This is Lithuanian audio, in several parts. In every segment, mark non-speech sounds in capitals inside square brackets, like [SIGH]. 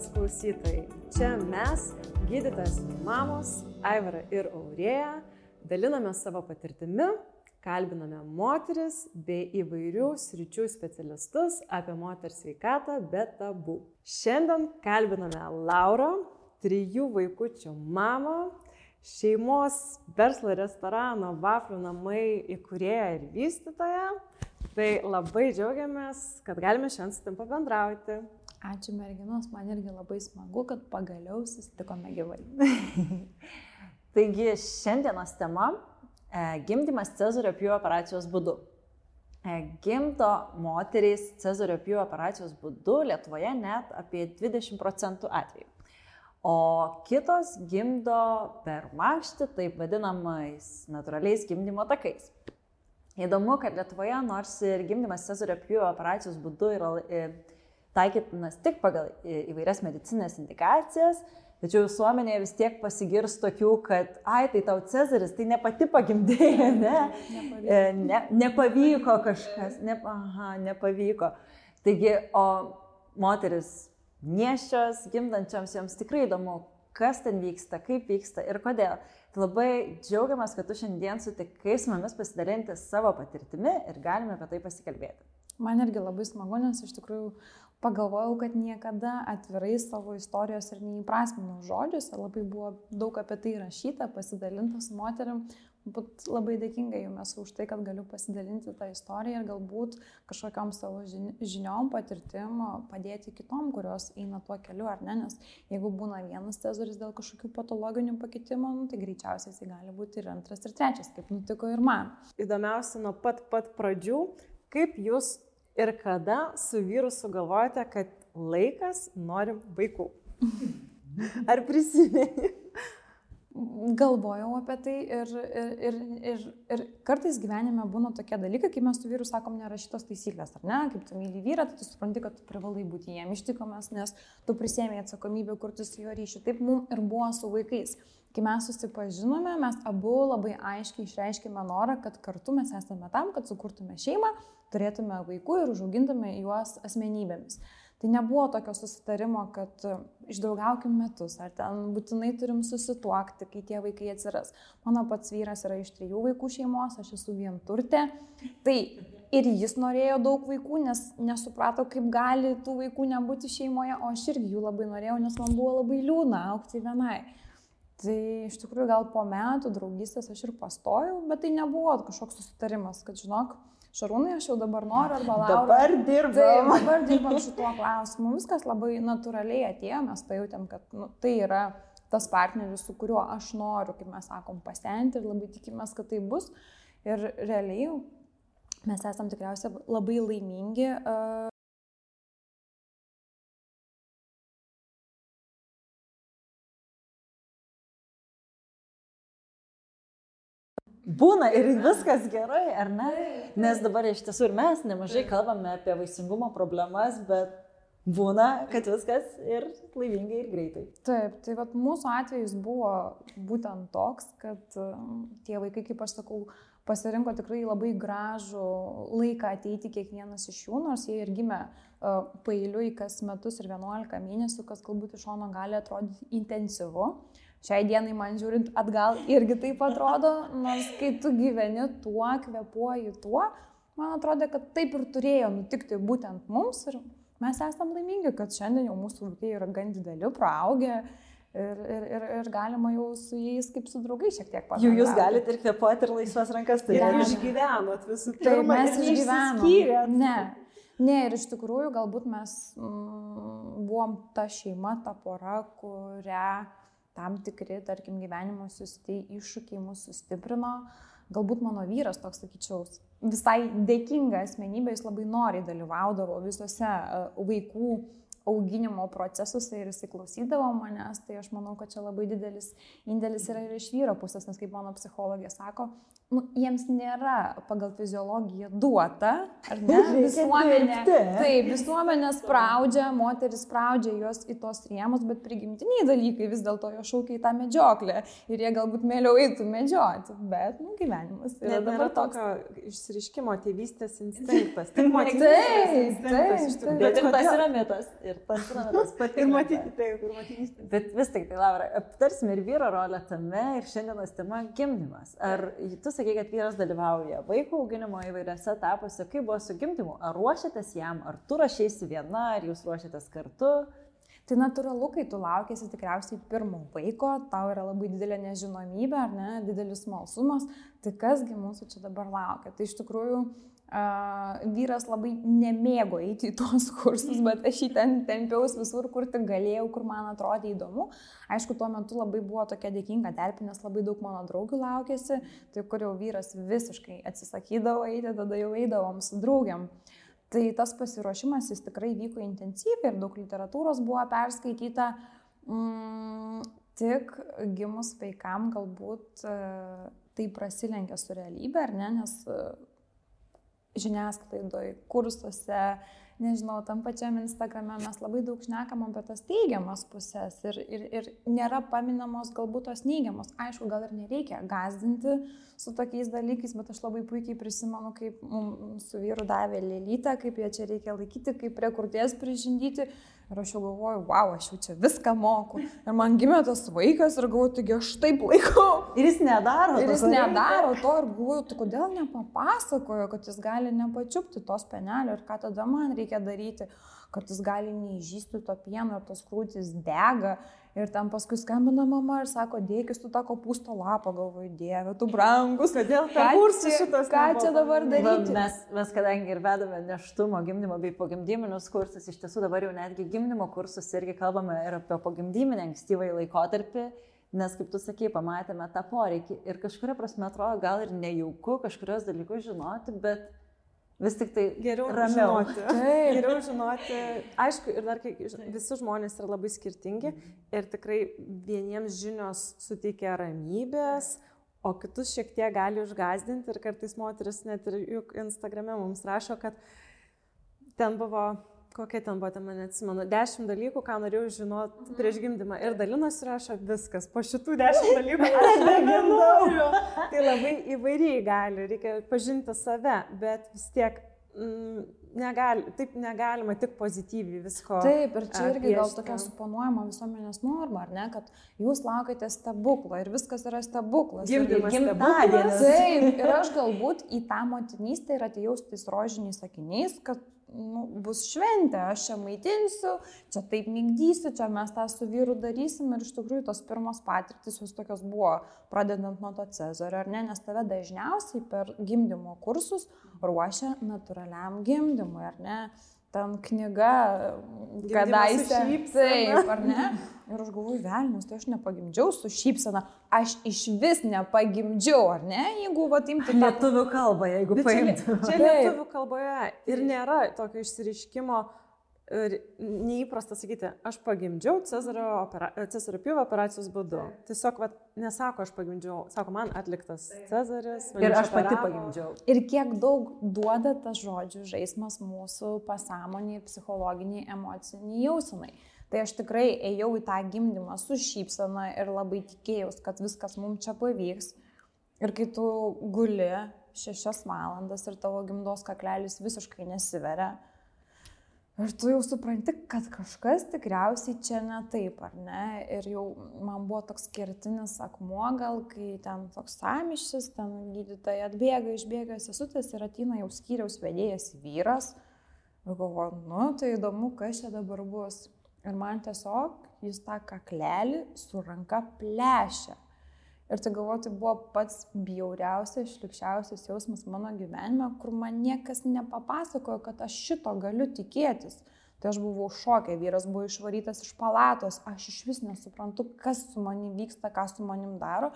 dienos klausytojai. Čia mes, gydytojas mamos, Aivara ir Aurėja, daliname savo patirtimi, kalbiname moteris bei įvairių sričių specialistus apie moters sveikatą be tabų. Šiandien kalbiname Lauro, trijų vaikųčių mamą, šeimos verslo restorano Vaflių namai įkūrėją ir vystytoją. Tai labai džiaugiamės, kad galime šiandien su tim pabendrauti. Ačiū merginos, man irgi labai smagu, kad pagaliau susitikome gyvai. [LAUGHS] Taigi šiandienos tema e, - gimdymas Cezario pjūvio operacijos būdu. E, gimdo moterys Cezario pjūvio operacijos būdu Lietuvoje net apie 20 procentų atvejų. O kitos gimdo per makštį, taip vadinamais natūraliais gimdymo takais. Įdomu, kad Lietuvoje, nors ir gimdymas Cezario pjūvio operacijos būdu yra e, taikytinas tik pagal įvairias medicinės indikacijas, tačiau visuomenėje vis tiek pasigirs tokių, kad, ai, tai tau Cezaris, tai ne pati pagimdėjai, [LAUGHS] ne? Nepavyko. Ne, nepavyko kažkas, ne, aha, nepavyko. Taigi, o moteris nieščios, gimdančioms joms tikrai įdomu, kas ten vyksta, kaip vyksta ir kodėl. Tai labai džiaugiamės, kad tu šiandien sutikai su mumis pasidalinti savo patirtimi ir galime apie tai pasikalbėti. Man irgi labai smagu, nes iš tikrųjų pagalvojau, kad niekada atvirai savo istorijos ir neįprasminau žodžiuose, labai buvo daug apie tai rašyta, pasidalinta su moterim, būt labai dėkinga jums esu už tai, kad galiu pasidalinti tą istoriją ir galbūt kažkokiam savo žiniom, patirtim padėti kitom, kurios eina tuo keliu ar ne, nes jeigu būna vienas cezaris dėl kažkokių patologinių pakitimų, nu, tai greičiausiai jisai gali būti ir antras, ir trečias, kaip nutiko ir man. Įdomiausia nuo pat pat pradžių, kaip jūs ir kada su vyru sugalvojate, kad laikas norim vaikų? [LAUGHS] Ar prisimeni? Galvojau apie tai ir, ir, ir, ir, ir kartais gyvenime būna tokie dalykai, kai mes su vyru sakom nerašytos taisyklės, ar ne? Kaip tu myli vyrą, tai tu supranti, kad tu privalai būti jam ištikomas, nes tu prisėmė atsakomybę kurti su juo ryšį. Taip mums ir buvo su vaikais. Kai mes susipažinome, mes abu labai aiškiai išreiškėme norą, kad kartu mes esame tam, kad sukurtume šeimą, turėtume vaikų ir užaugintume juos asmenybėmis. Tai nebuvo tokio susitarimo, kad e, išdaugaukim metus, ar ten būtinai turim susituokti, kai tie vaikai atsiras. Mano pats vyras yra iš trijų vaikų šeimos, aš esu vienturtė. Tai ir jis norėjo daug vaikų, nes nesuprato, kaip gali tų vaikų nebūti šeimoje, o aš irgi jų labai norėjau, nes man buvo labai liūna aukti vienai. Tai iš tikrųjų gal po metų draugystės aš ir pastojau, bet tai nebuvo kažkoks susitarimas, kad žinok, Šarūnai, aš jau dabar noriu arba laukiu. Dabar dirbam. Tai, dabar dirbam šituo klausimu. Viskas labai natūraliai atėjo, mes pajutėm, kad nu, tai yra tas partneris, su kuriuo aš noriu, kaip mes sakom, pasenti ir labai tikimės, kad tai bus. Ir realiai mes esam tikriausiai labai laimingi. Būna ir viskas gerai, ar ne? Nes dabar iš tiesų ir mes nemažai kalbame apie vaisingumo problemas, bet būna, kad viskas ir laimingai ir greitai. Taip, tai vat, mūsų atvejis buvo būtent toks, kad um, tie vaikai, kaip aš sakau, pasirinko tikrai labai gražų laiką ateiti kiekvienas iš jų, nors jie ir gimė uh, pailiui kas metus ir 11 mėnesių, kas galbūt iš šono gali atrodyti intensyvu. Šiai dienai man žiūrint atgal irgi taip atrodo, nors kai tu gyveni tuo, kvepuoji tuo, man atrodo, kad taip ir turėjo nutikti būtent mums ir mes esam laimingi, kad šiandien jau mūsų vaikai yra gan dideli, praaugę. Ir, ir, ir, ir galima jau su jais kaip su draugais šiek tiek pakalbėti. Jau jūs galite ir kvepuoti ir laisvas rankas turėti. Ir išgyvenot visų pirma. Taip, mes išgyvenom. Ne. Ne, ir iš tikrųjų galbūt mes mm, buvom ta šeima, ta pora, kurią tam tikri, tarkim, gyvenimo sustai iššūkiai mūsų sustiprino. Galbūt mano vyras toks, sakyčiau, visai dėkinga asmenybė, jis labai noriai dalyvaudavo visose e, vaikų auginimo procesuose ir jisai klausydavo manęs, tai aš manau, kad čia labai didelis indėlis yra ir iš vyro pusės, nes kaip mano psichologė sako, nu, jiems nėra pagal fiziologiją duota, ar ne? [LAUGHS] Visuomenė, taip, visuomenė spraudžia, moteris spraudžia juos į tos rėmus, bet prigimtiniai dalykai vis dėlto jo šaukia į tą medžioklę ir jie galbūt mėliau eitų medžioti, bet, nu, gyvenimas yra Net dabar tokio išsiriškimo tėvystės instinktas. [LAUGHS] Taip, taip, taip. Bet ir tas yra mitas. Ir tas yra [LAUGHS] mitas. Ir matyti taip, ir matyti. Bet vis tik tai, Laura, aptarsime ir vyro rolę tame ir šiandienos tema gimdymas. Ar tu sakai, kad vyras dalyvauja vaiko auginimo įvairiose etapuose, kaip buvo su gimdymu, ar ruošiatės jam, ar tu rašysi viena, ar jūs ruošiatės kartu. Tai natūralu, kai tu laukėsi tikriausiai pirmo vaiko, tau yra labai didelė nežinomybė, ar ne, didelis smalsumas, tai kasgi mūsų čia dabar laukia. Tai iš tikrųjų Uh, vyras labai nemėgo eiti į tuos kursus, bet aš jį ten tempiaus visur, kur tik galėjau, kur man atrodė įdomu. Aišku, tuo metu labai buvo tokia dėkinga terpė, nes labai daug mano draugių laukėsi, tai kur jau vyras visiškai atsisakydavo eiti, tada jau eidavom su draugiam. Tai tas pasiruošimas jis tikrai vyko intensyviai ir daug literatūros buvo perskaityta. Mm, tik gimus vaikam galbūt uh, tai prasilenkia su realybė, ar ne, nes uh, žiniasklaidoje, kursuose, nežinau, tam pačiam Instagrame mes labai daug šnekam apie tas teigiamas pusės ir, ir, ir nėra paminamos galbūt tos neigiamos. Aišku, gal ir nereikia gazdinti su tokiais dalykais, bet aš labai puikiai prisimenu, kaip mums su vyru davė lėlytę, kaip ją čia reikia laikyti, kaip prie kurties prižindyti. Ir aš jau galvoju, wow, aš jau čia viską moku. Ir man gimė tas vaikas ir galvoju, taigi aš taip laikau. Ir jis nedaro. Ir jis nedaro to ir galvoju, tai kodėl nepapasakojo, kad jis gali nepačiupti tos penelio ir ką tada man reikia daryti, kad jis gali neižysti to pieno ir tos krūtis dega. Ir ten paskui skambina mama ir sako, dėkis tu tą kopūsto lapą, galvoju, dieve, tu brangus. Kodėl tą kursą šitas? Ką čia dabar daryti? Va, mes, mes kadangi ir vedame neštumo gimdymo bei pogimdyminius kursus, iš tiesų dabar jau netgi gimdymo kursus irgi kalbame ir apie pogimdyminę ankstyvąjį laikotarpį. Nes, kaip tu sakei, pamatėme tą poreikį ir kažkuria prasme atrodo gal ir nejauku kažkurios dalykus žinoti, bet vis tik tai geriau ramiau. žinoti. [LAUGHS] Taip. Geriau žinoti. Aišku, ir dar kai visi žmonės yra labai skirtingi ir tikrai vieniems žinios suteikia ramybės, o kitus šiek tiek gali užgazdinti ir kartais moteris net ir juk Instagrame mums rašo, kad ten buvo kokia ten buvo, ten man neatsimenu, dešimt dalykų, ką norėjau žinoti mhm. prieš gimdymą. Ir dalinos rašo viskas, po šitų dešimt dalykų aš [LAUGHS] nežinau. tai labai įvairiai gali, reikia pažinti save, bet vis tiek mm, negali, taip negalima tik pozityviai visko. Taip, ir čia irgi gal tokia suponuojama visuomenės norma, ar ne, kad jūs laukite stebuklo ir viskas yra stebuklas. Gimdymas stebuklas. Taip, ir aš galbūt į tą motinystę ir atėjau su tais rožiniais sakiniais, kad nu, bus šventė, aš čia maitinsiu, čia taip mygdysiu, čia mes tą su vyru darysim ir iš tikrųjų tos pirmos patirtis jos tokios buvo, pradedant nuo to Cezario, ar ne, nes tave dažniausiai per gimdymo kursus ruošia natūraliam gimdymui, ar ne ten knyga, kadaise. Taip, ar ne? [LAUGHS] Ir aš galvoju, velnius, tai aš nepagimdžiau su šypsena, aš iš vis nepagimdžiau, ar ne, jeigu va imti... Lietuvių kalbą, jeigu paimtų. Čia, čia lietuvių kalboje ir nėra tokio išsiriškimo neįprasta sakyti, aš pagimdžiau Cezario, opera, Cezario pjūvio operacijos būdu. Tiesiog, va, nesako, aš pagimdžiau, sako, man atliktas Cezaris. Ir aš pati pagimdžiau. Ir kiek daug duoda tas žodžių žaidimas mūsų pasąmoniai, psichologiniai, emociniai jausenai. Tai aš tikrai ėjau į tą gimdymą su šypsena ir labai tikėjausi, kad viskas mums čia pavyks. Ir kai tu guli šešias valandas ir tavo gimdos kaklelis visiškai nesiveria, Ir tu jau supranti, kad kažkas tikriausiai čia ne taip, ar ne? Ir jau man buvo toks kertinis akmuo, gal kai ten toks samišis, ten gydytojai atbėga, išbėga sesutės ir ateina jau skyriaus vedėjas vyras. Ir galvoju, nu tai įdomu, kas čia dabar bus. Ir man tiesiog jis tą kaklelį su ranka plešia. Ir tai galvoti tai buvo pats bjauriausias, šlikščiausias jausmas mano gyvenime, kur man niekas nepapasakojo, kad aš šito galiu tikėtis. Tai aš buvau šokė, vyras buvo išvarytas iš palatos, aš iš vis nesuprantu, kas su manim vyksta, ką su manim daro.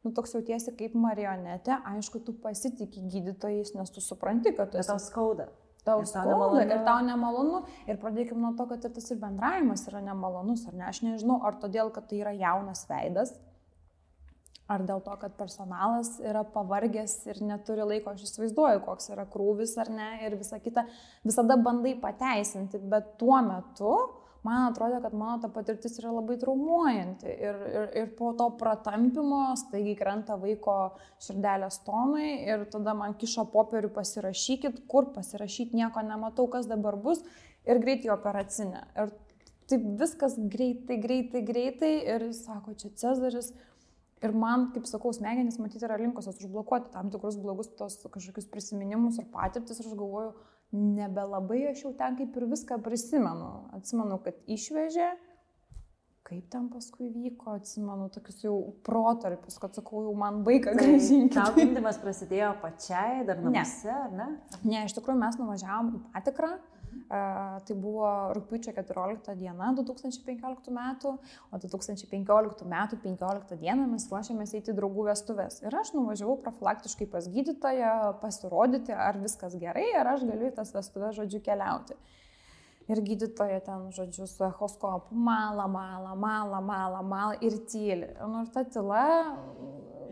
Nu, toks jautiesi kaip marionetė, aišku, tu pasitikė gydytojais, nes tu supranti, kad tu esi... Tau skauda. Tau skauda ir tau nemalonu. Ir pradėkime nuo to, kad ir tas ir bendravimas yra nemalonus, ar ne? Aš nežinau, ar todėl, kad tai yra jaunas veidas, ar dėl to, kad personalas yra pavargęs ir neturi laiko, aš įsivaizduoju, koks yra krūvis ar ne ir visa kita, visada bandai pateisinti, bet tuo metu man atrodo, kad mano ta patirtis yra labai traumuojanti ir, ir, ir po to pratampimo staigiai krenta vaiko širdelės tonai ir tada man kiša popierių pasirašykit, kur pasirašyti nieko nematau, kas dabar bus ir greitai operacinė. Ir taip viskas greitai, greitai, greitai ir sako, čia Cezaris. Ir man, kaip sakau, smegenys matyti yra linkusios užblokuoti tam tikrus blogus tos kažkokius prisiminimus ir patirtis ir aš galvoju, nebelabai aš jau ten kaip ir viską prisimenu. Atsimenu, kad išvežė, kaip ten paskui vyko, atsimenu tokius jau protarpius, kad sakau, jau man vaiką Tai gražinti. tau gimdymas prasidėjo pačiai, dar namuose, ar ne? Ne, iš tikrųjų mes nuvažiavom į patikrą. Uh, tai buvo rūpiučio 14 diena 2015 metų, o 2015 metų 15 dieną mes ruošiamės eiti draugų vestuvės. Ir aš nuvažiavau profilaktiškai pas gydytoją pasirodyti, ar viskas gerai, ar aš galiu į tas vestuvės, žodžiu, keliauti. Ir gydytoja ten, žodžiu, su echoskopu mala, mala, mala, mala, mala ir tyli. Nu, ir ta tyla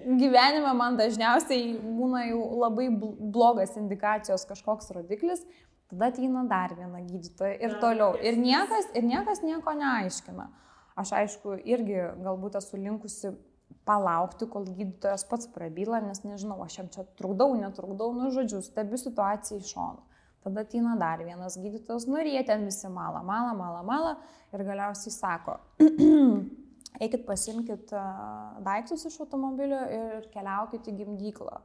gyvenime man dažniausiai būna jau labai bl- blogas indikacijos kažkoks rodiklis, tada ateina dar viena gydytoja ir toliau. Ir niekas, ir niekas nieko neaiškina. Aš aišku, irgi galbūt esu linkusi palaukti, kol gydytojas pats prabyla, nes nežinau, aš jam čia trukdau, netrukdau, nu žodžiu, stebiu situaciją iš šono. Tada ateina dar vienas gydytojas, nu ir jie ten visi mala, mala, mala, mala ir galiausiai sako, [CLEARS THROAT] eikit pasimkit daiktus iš automobilio ir keliaukit į gimdyklą.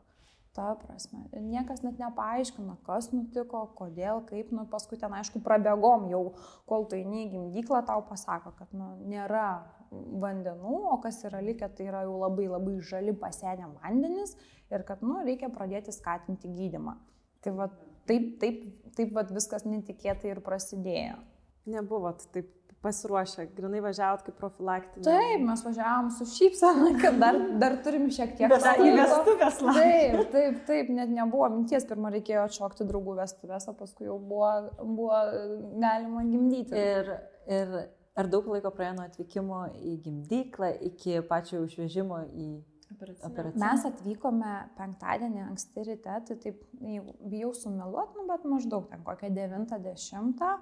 Ta prasme, ir niekas net nepaaiškina, kas nutiko, kodėl, kaip, nu paskui ten aišku prabėgom jau, kol tu eini į gimdyklą, tau pasako, kad nu, nėra vandenų, o kas yra likę, tai yra jau labai labai žali pasenę vandenis ir kad nu, reikia pradėti skatinti gydimą. Tai va, taip, taip, taip va, viskas netikėtai ir prasidėjo. Nebuvot taip pasiruošę, grinai važiavot kaip profilaktinė. Taip, mes važiavom su šypsena, kad dar, dar turim šiek tiek Dar į laiko. vestuvės Taip, taip, taip, net nebuvo minties, pirmą reikėjo atšokti draugų vestuvės, o paskui jau buvo, buvo galima gimdyti. Ir, ir ar daug laiko praėjo nuo atvykimo į gimdyklą iki pačio išvežimo į operacinę? Mes atvykome penktadienį anksti ryte, tai taip, jau bijau sumeluoti, nu, bet maždaug ten kokią 90,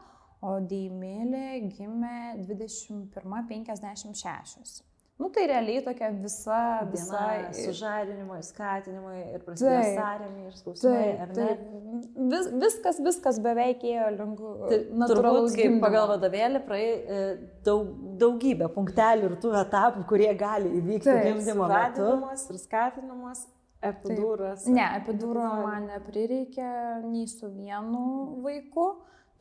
o Deimėlė gimė 21.56. Nu tai realiai tokia visa, visa... Diena sužadinimui, skatinimui ir prasidėjo sąrėmiai ir skausmai, taip. Vis, viskas, viskas beveik ėjo link Tai natūralaus turbūt, kaip gimdymo. pagal vadovėlį praėjai daug, daugybę punktelių ir tų etapų, kurie gali įvykti gimdymo metu. Ir skatinimas, epidūras. Ne, epidūro man neprireikė nei su vienu vaiku,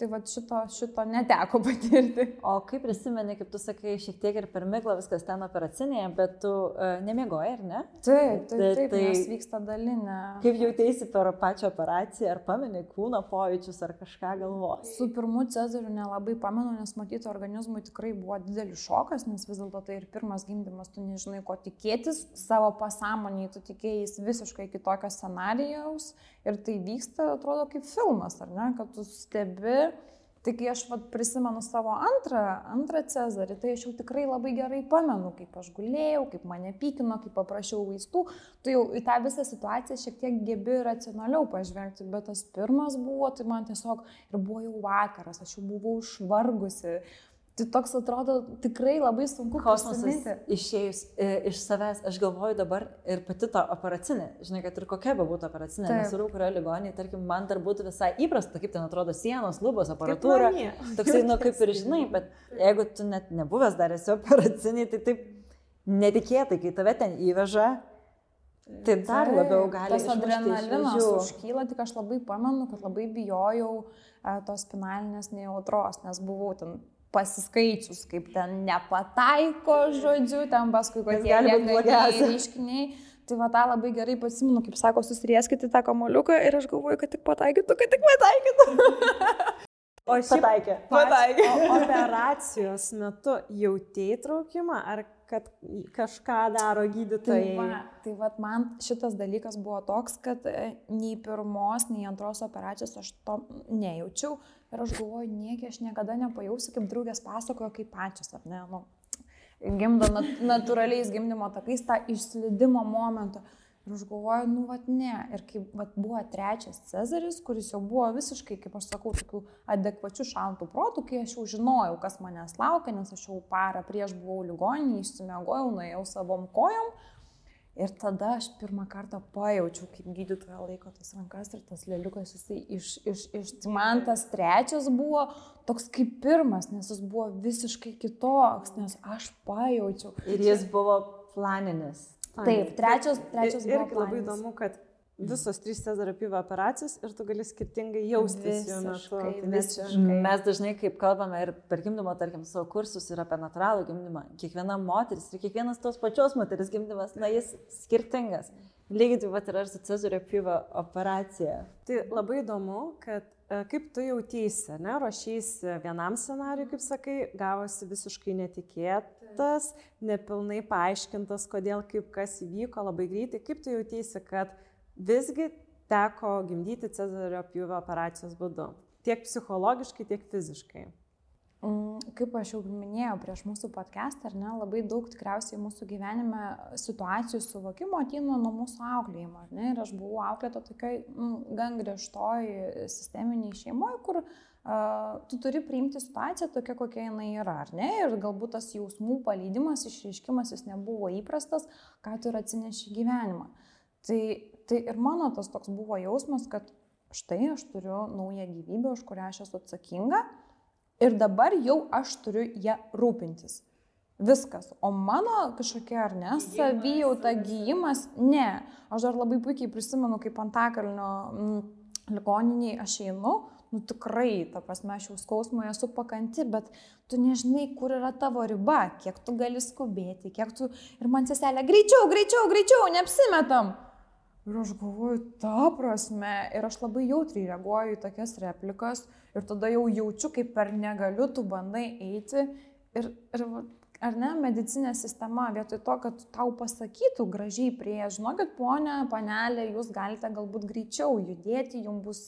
tai va šito, šito neteko patirti. O kaip prisimeni, kaip tu sakai, šiek tiek ir per miglą viskas ten operacinėje, bet tu uh, nemiegoji, ar ne? Taip, taip, Tai- taip, tai- vyksta dalinė. Kaip jautėsi per pačią operaciją, ar pameni kūno pojūčius, ar kažką galvoji? Su pirmu Cezariu nelabai pamenu, nes matyti organizmui tikrai buvo didelis šokas, nes vis dėlto tai ir pirmas gimdymas, tu nežinai, ko tikėtis, savo pasąmoniai tu tikėjais visiškai kitokio scenarijaus ir tai vyksta, atrodo, kaip filmas, ar ne, kad tu stebi. Tai kai aš vat, prisimenu savo antrą, antrą Cezarį, tai aš jau tikrai labai gerai pamenu, kaip aš gulėjau, kaip mane pykino, kaip paprašiau vaistų, tu jau į tą visą situaciją šiek tiek gebi racionaliau pažvelgti, bet tas pirmas buvo, tai man tiesiog ir buvo jau vakaras, aš jau buvau išvargusi. Tai toks atrodo tikrai labai sunku Kosmosas išėjus e, iš savęs, aš galvoju dabar ir pati ta operacinė, žinai, kad ir kokia be būtų operacinė, nesvarbu, kurioje ligoninėje, tarkim, man dar būtų visai įprasta, kaip ten atrodo sienos, lubos, aparatūra. Toksai, nu, kaip ir žinai, bet jeigu tu net nebuvęs dar esi operaciniai, tai taip netikėtai, kai tave ten įveža, tai dar Taip, labiau gali Tas išmušti iš adrenalinas užkyla, tik aš labai pamenu, kad labai bijojau e, tos spinalinės nejautros, nes buvau ten pasiskaičius, kaip ten nepataiko žodžiu, ten paskui kokie reiškiniai. Tai va tą labai gerai prisimenu, kaip sako, susirieskite tą kamoliuką ir aš galvoju, kad tik pataikytų, kad tik pataikytų. O šiaip Pataikė. Pataikė. O operacijos metu jautėjai traukimą, ar kad kažką daro Tai gydytojai? va, tai va, man šitas dalykas buvo toks, kad e, nei pirmos, nei antros operacijos aš to nejaučiau ir aš galvoju, nieki aš niekada nepajausiu, kaip draugės pasakojo, kaip pačios, ar ne, nu, gimdo nat natūraliais gimdymo takais tą išslydimo momentą. Ir aš galvoju, nu, vad ne. Ir kai vat, buvo trečias Cezaris, kuris jau buvo visiškai, kaip aš sakau, tokių adekvačių šaltų protų, kai aš jau žinojau, kas manęs laukia, nes aš jau parą prieš buvau ligoninį, išsimiegojau, nuėjau savom kojom. Ir tada aš pirmą kartą pajaučiau, kaip gydytoja laiko tas rankas ir tas lėliukas, jisai iš, iš, iš, man tas trečias buvo toks kaip pirmas, nes jis buvo visiškai kitoks, nes aš pajaučiau. Ir jis buvo planinis. Taip, trečias, trečias ir, buvo. ir labai planinis. įdomu, kad visos trys Cezario pjūvio operacijos ir tu gali skirtingai jaustis jų metu. Tai mes. Mes dažnai, kaip kalbame ir per gimdymo, tarkim, savo kursus ir apie natūralų gimdymą, kiekviena moteris ir kiekvienas tos pačios moteris gimdymas, na, jis skirtingas. Lygiai taip pat yra ir su Cezario pjūvio operacija. Tai labai įdomu, kad e, kaip tu jautėsi, ne, ruošysi vienam scenariui, kaip sakai, gavosi visiškai netikėtas, nepilnai paaiškintas, kodėl, kaip kas įvyko labai greitai. Kaip tu jautėsi, kad visgi teko gimdyti Cezario pjūvio operacijos būdu? Tiek psichologiškai, tiek fiziškai. Mm, Kaip aš jau minėjau prieš mūsų podcastą, ar ne, labai daug tikriausiai mūsų gyvenime situacijų suvokimo ateina nuo mūsų auklėjimo. ar Ne? Ir aš buvau auklėta tokiai mm, gan griežtoj sisteminiai šeimoje, kur uh, tu turi priimti situaciją tokia, kokia jinai yra. ar Ne? Ir galbūt tas jausmų paleidimas, išreiškimas jis nebuvo įprastas, ką tu ir atsineši gyvenimą. Tai, tai ir mano tas toks buvo jausmas, kad štai aš turiu naują gyvybę, už kurią aš esu atsakinga. Ir dabar jau aš turiu ją rūpintis. Viskas. O mano kažkokia ar ne, savijauta, gyjimas, ne. Aš dar labai puikiai prisimenu, kaip antakalnio mm, ligoniniai aš einu, nu tikrai, ta prasme, aš jau skausmo esu pakanti, bet tu nežinai, kur yra tavo riba, kiek tu gali skubėti, kiek tu... Ir man seselė, greičiau, greičiau, greičiau, neapsimetam. Ir aš galvoju, ta prasme, ir aš labai jautriai reaguoju į tokias replikas ir tada jau jaučiu, kaip per negaliu tu bandai eiti. Ir, ir ar ne, medicinė sistema vietoj to, kad tau pasakytų gražiai prie, žinokit, ponia, panelė, jūs galite galbūt greičiau judėti, jums bus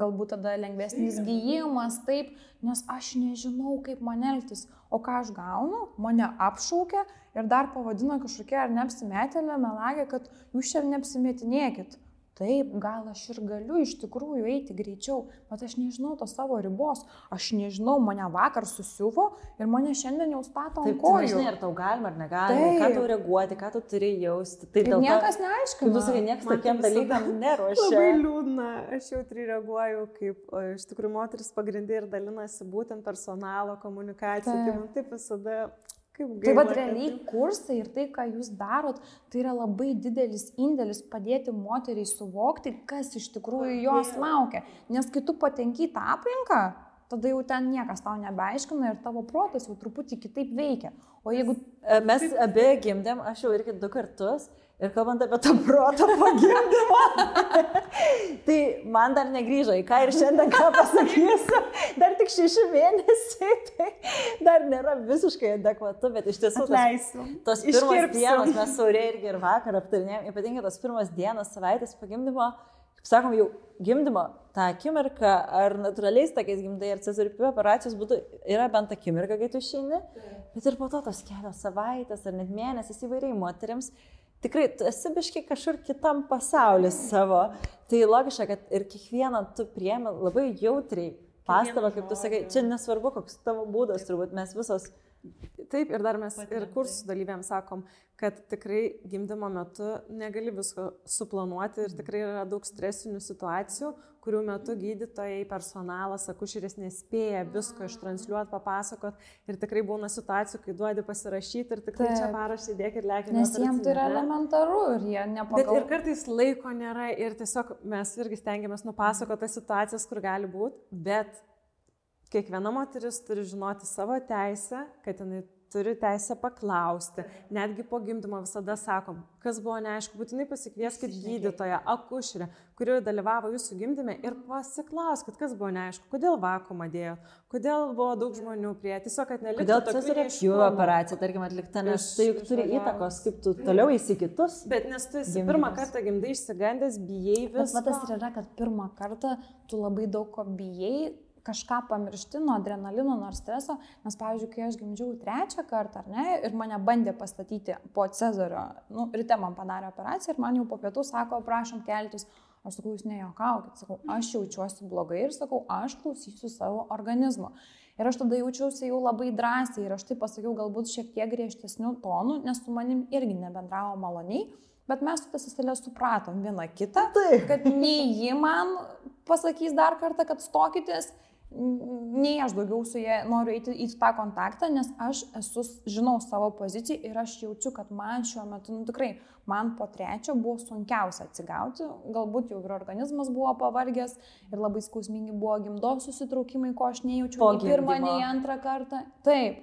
galbūt tada lengvesnis gyjimas, taip, nes aš nežinau, kaip man elgtis. O ką aš gaunu, mane apšaukia ir dar pavadina kažkokia ar neapsimetėlė melagė, kad jūs čia neapsimetinėkit. Taip, gal aš ir galiu iš tikrųjų eiti greičiau, bet aš nežinau tos savo ribos. Aš nežinau, mane vakar susiuvo ir mane šiandien jau stato ant Taip, tu kojų. nežinai, ar tau galima ar negalima, ką Taip. tau reaguoti, ką tu turi jausti. Tai Ir dėl to, niekas kaip neaiškina. tu sakai, niekas Man tokiem tai visada dalykam [LAUGHS] Labai neruošia. liūdna, aš jautri reaguoju, kaip o, iš tikrųjų moteris pagrindė ir dalinasi būtent personalo komunikacija. Tai Taip. man taip visada, kaip gaila. Tai vad realiai kursai ir tai, ką jūs darot, tai yra labai didelis indėlis padėti moteriai suvokti, kas iš tikrųjų jos laukia. Nes kai tu patenki į tą aplinką, tada jau ten niekas tau nebeaiškina ir tavo protas jau truputį kitaip veikia. O jeigu... E, Mes abi gimdėm, aš jau irgi du kartus. Ir kalbant apie tą protą po gimdymo, [LAUGHS] tai man dar negryžo į ką ir šiandien ką pasakysiu. Dar tik šeši mėnesiai, [LAUGHS] tai dar nėra visiškai adekvatu, bet iš tiesų tas, tos pirmos Iškirpsim. dienos mes saurė irgi ir vakar aptarinėjom, ypatingai tos pirmos dienos, savaitės po gimdymo, kaip sakom, jau gimdymo tą akimirką, ar natūraliais tokiais gimdai, ar cezaripių operacijos būtų, yra bent akimirka, kai tu išeini, bet ir po to tos kelios savaitės ar net mėnesis įvairiai moteriams. Tikrai, tu esi biškai kažkur kitam pasaulyje savo. Tai logiška, kad ir kiekvieną tu priemi labai jautriai. Pastabą, kaip tu sakai, čia nesvarbu, koks tavo būdas, turbūt mes visos Taip, ir dar mes ir kursų dalyviams sakom, kad tikrai gimdymo metu negali visko suplanuoti ir tikrai yra daug stresinių situacijų, kurių metu gydytojai, personalas, akušeris nespėja visko ištransliuoti, papasakot. Ir tikrai būna situacijų, kai duodi pasirašyti ir tikrai čia Taip. parašai dėk ir lėkia. Nes jiems tai yra elementaru ir jie Bet nepagalvoja. ir kartais laiko nėra ir tiesiog mes irgi stengiamės nupasakoti tas situacijas, kur gali būti, bet kiekviena moteris turi žinoti savo teisę, kad jinai turi teisę paklausti. Netgi po gimdymo visada sakom, kas buvo neaišku, būtinai pasikvieskit gydytoją, akušerę, kuri dalyvavo jūsų gimdyme ir pasiklauskit, kas buvo neaišku, kodėl vakumą dėjo, kodėl buvo daug žmonių prie, tiesiog, kad neliktų Kodėl cesario pjūvio operacija, tarkim, atlikta, nes Iš- tai juk turi įtakos, kaip tu toliau įsi kitus. Bet nes tu esi Gimdymas. pirmą kartą gimdai išsigandęs, bijai Bet va viską. tas ir yra, kad pirmą kartą tu labai daug ko bijai, kažką pamiršti nuo adrenalino, nuo streso, nes, pavyzdžiui, kai aš gimdžiau trečią kartą, ar ne, ir mane bandė pastatyti po Cezario, nu, ryte man padarė operaciją ir man jau po pietų sako, prašom keltis, aš sakau, jūs nejokaukit, sakau, aš jaučiuosi blogai ir sakau, aš klausysiu savo organizmo. Ir aš tada jaučiausi jau labai drąsiai ir aš tai pasakiau galbūt šiek tiek griežtesnių tonų, nes su manim irgi nebendravo maloniai. Bet mes su seselė supratom vieną kitą, Taip. kad nei ji man pasakys dar kartą, kad stokitės, nei aš daugiau su jie noriu eiti į tą kontaktą, nes aš esu, žinau savo poziciją ir aš jaučiu, kad man šiuo metu, nu tikrai, man po trečio buvo sunkiausia atsigauti, galbūt jau ir organizmas buvo pavargęs ir labai skausmingi buvo gimdos susitraukimai, ko aš nejaučiu po nei pirmą, nei antrą kartą. Taip,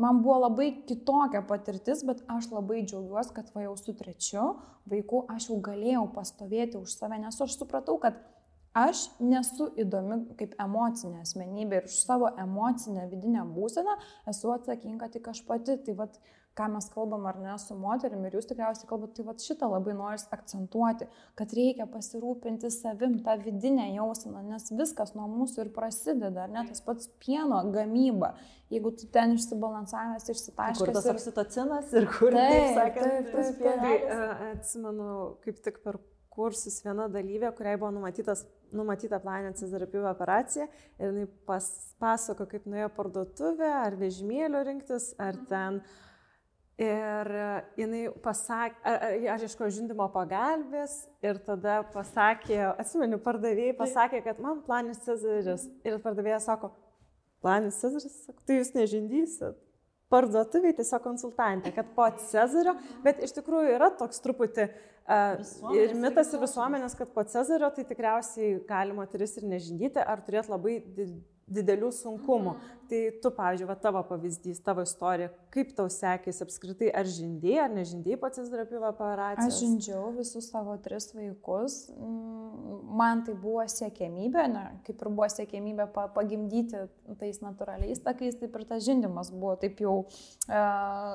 man buvo labai kitokia patirtis, bet aš labai džiaugiuosi, kad va jau su trečiu vaiku aš jau galėjau pastovėti už save, nes aš supratau, kad aš nesu įdomi kaip emocinė asmenybė ir už savo emocinę vidinę būseną esu atsakinga tik aš pati. Tai vad, ką mes kalbam ar ne su moterim ir jūs tikriausiai kalbate, tai vad šitą labai noris akcentuoti, kad reikia pasirūpinti savim, tą vidinę jauseną, nes viskas nuo mūsų ir prasideda, ar ne tas pats pieno gamyba. Jeigu tu ten išsibalansavęs, išsitaškęs. Kur tas ir... oksitocinas ir kur, taip, taip sakant, taip, taip, taip, taip. Tai, atsimenu, kaip tik per kursus viena dalyvė, kuriai buvo numatytas, numatyta planinė Cezario pjūvio operacija ir jinai pas, pasako, kaip nuėjo parduotuvę, ar vežimėlio rinktis, ar ten. Ir jinai pasakė, aš ieškojau žindimo pagalbės ir tada pasakė, atsimenu, pardavėjai pasakė, kad man planis Cezaris. Ir pardavėjas sako, planis Cezaris, tai jūs nežindysit parduotuviai tiesiog konsultantė, kad po Cezario, bet iš tikrųjų yra toks truputį uh, ir mitas ir visuomenės, kad po Cezario tai tikriausiai gali moteris ir nežindyti ar turėti labai didelių sunkumų. Mhm. Tai tu, pavyzdžiui, va, tavo pavyzdys, tavo istorija, kaip tau sekėsi apskritai, ar žindėjai, ar nežindėjai po cizdrapyvo operacijos? Aš žindžiau visus savo tris vaikus. Mm, man tai buvo siekėmybė, ne, kaip ir buvo siekėmybė pagimdyti tais natūraliais takais, taip ir tas žindimas buvo taip jau e,